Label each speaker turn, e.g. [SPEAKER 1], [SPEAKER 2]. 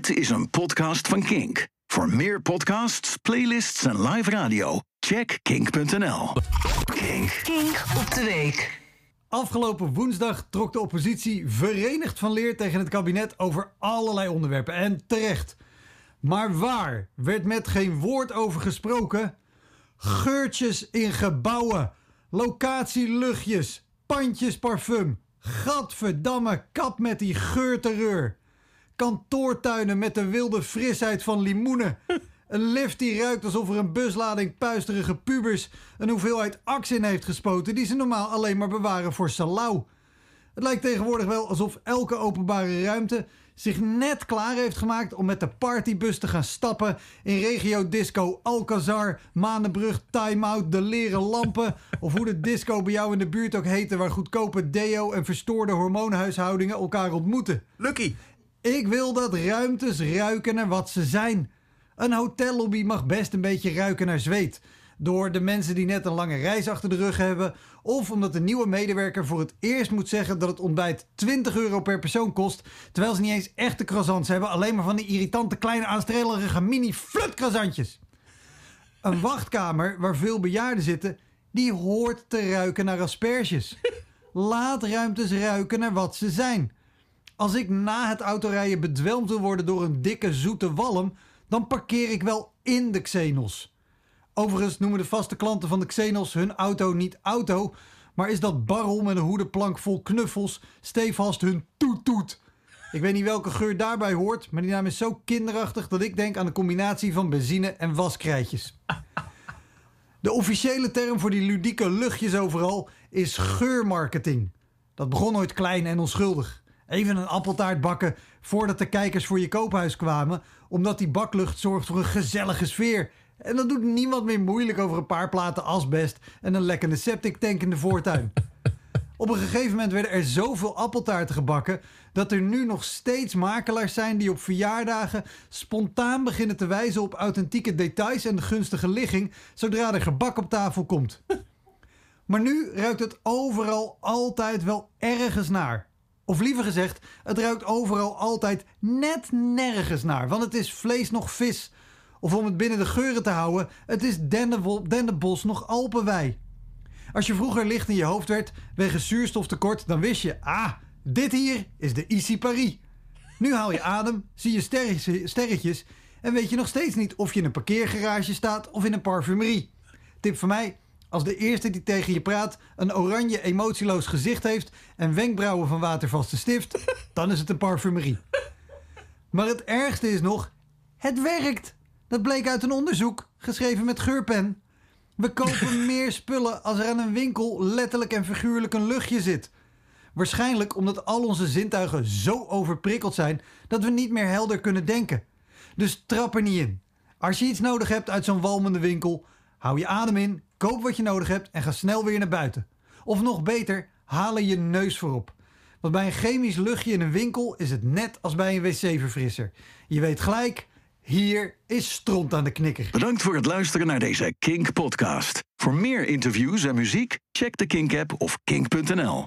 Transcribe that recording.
[SPEAKER 1] Dit is een podcast van Kink. Voor meer podcasts, playlists en live radio, check kink.nl. Kink.
[SPEAKER 2] Kink op de week.
[SPEAKER 3] Afgelopen woensdag trok de oppositie verenigd van leer tegen het kabinet over allerlei onderwerpen. En terecht. Maar waar werd met geen woord over gesproken? Geurtjes in gebouwen, locatieluchtjes, pandjes parfum. Gadverdamme, kap met die geurterreur. Kantoortuinen met de wilde frisheid van limoenen. Een lift die ruikt alsof er een buslading puisterige pubers een hoeveelheid aks in heeft gespoten die ze normaal alleen maar bewaren voor salau. Het lijkt tegenwoordig wel alsof elke openbare ruimte zich net klaar heeft gemaakt om met de partybus te gaan stappen in regio disco Alcazar, Manenbrug, Time Out, de leren lampen of hoe de disco bij jou in de buurt ook heette waar goedkope deo en verstoorde hormoonhuishoudingen elkaar ontmoeten.
[SPEAKER 4] Lucky.
[SPEAKER 3] Ik wil dat ruimtes ruiken naar wat ze zijn. Een hotellobby mag best een beetje ruiken naar zweet. Door de mensen die net een lange reis achter de rug hebben. Of omdat de nieuwe medewerker voor het eerst moet zeggen dat het ontbijt 20 euro per persoon kost. Terwijl ze niet eens echte croissants hebben. Alleen maar van die irritante kleine aanstrelerige mini flutcroissantjes. Een wachtkamer waar veel bejaarden zitten. Die hoort te ruiken naar asperges. Laat ruimtes ruiken naar wat ze zijn. Als ik na het autorijden bedwelmd wil worden door een dikke zoete walm, dan parkeer ik wel in de Xenos. Overigens noemen de vaste klanten van de Xenos hun auto niet auto, maar is dat barrel met een hoedenplank vol knuffels stevast hun toet-toet. Ik weet niet welke geur daarbij hoort, maar die naam is zo kinderachtig dat ik denk aan een combinatie van benzine en waskrijtjes. De officiële term voor die ludieke luchtjes overal is geurmarketing. Dat begon ooit klein en onschuldig. Even een appeltaart bakken voordat de kijkers voor je koophuis kwamen, omdat die baklucht zorgt voor een gezellige sfeer. En dan doet niemand meer moeilijk over een paar platen asbest en een lekkende septic tank in de voortuin. Op een gegeven moment werden er zoveel appeltaarten gebakken dat er nu nog steeds makelaars zijn die op verjaardagen spontaan beginnen te wijzen op authentieke details en de gunstige ligging zodra er gebak op tafel komt. Maar nu ruikt het overal altijd wel ergens naar. Of liever gezegd, het ruikt overal altijd net nergens naar, want het is vlees nog vis. Of om het binnen de geuren te houden, het is dennenbos nog alpenwei. Als je vroeger licht in je hoofd werd wegens zuurstoftekort, dan wist je, ah, dit hier is de Issy Paris. Nu haal je adem, zie je sterretjes en weet je nog steeds niet of je in een parkeergarage staat of in een parfumerie. Tip van mij, als de eerste die tegen je praat een oranje emotieloos gezicht heeft en wenkbrauwen van watervaste stift, dan is het een parfumerie. Maar het ergste is nog, het werkt. Dat bleek uit een onderzoek, geschreven met geurpen. We kopen meer spullen als er aan een winkel letterlijk en figuurlijk een luchtje zit. Waarschijnlijk omdat al onze zintuigen zo overprikkeld zijn dat we niet meer helder kunnen denken. Dus trap er niet in. Als je iets nodig hebt uit zo'n walmende winkel, hou je adem in, koop wat je nodig hebt en ga snel weer naar buiten. Of nog beter, haal er je neus voorop. Want bij een chemisch luchtje in een winkel is het net als bij een wc-verfrisser. Je weet gelijk, hier is stront aan de knikker.
[SPEAKER 1] Bedankt voor het luisteren naar deze Kink podcast. Voor meer interviews en muziek, check de Kink app of kink.nl.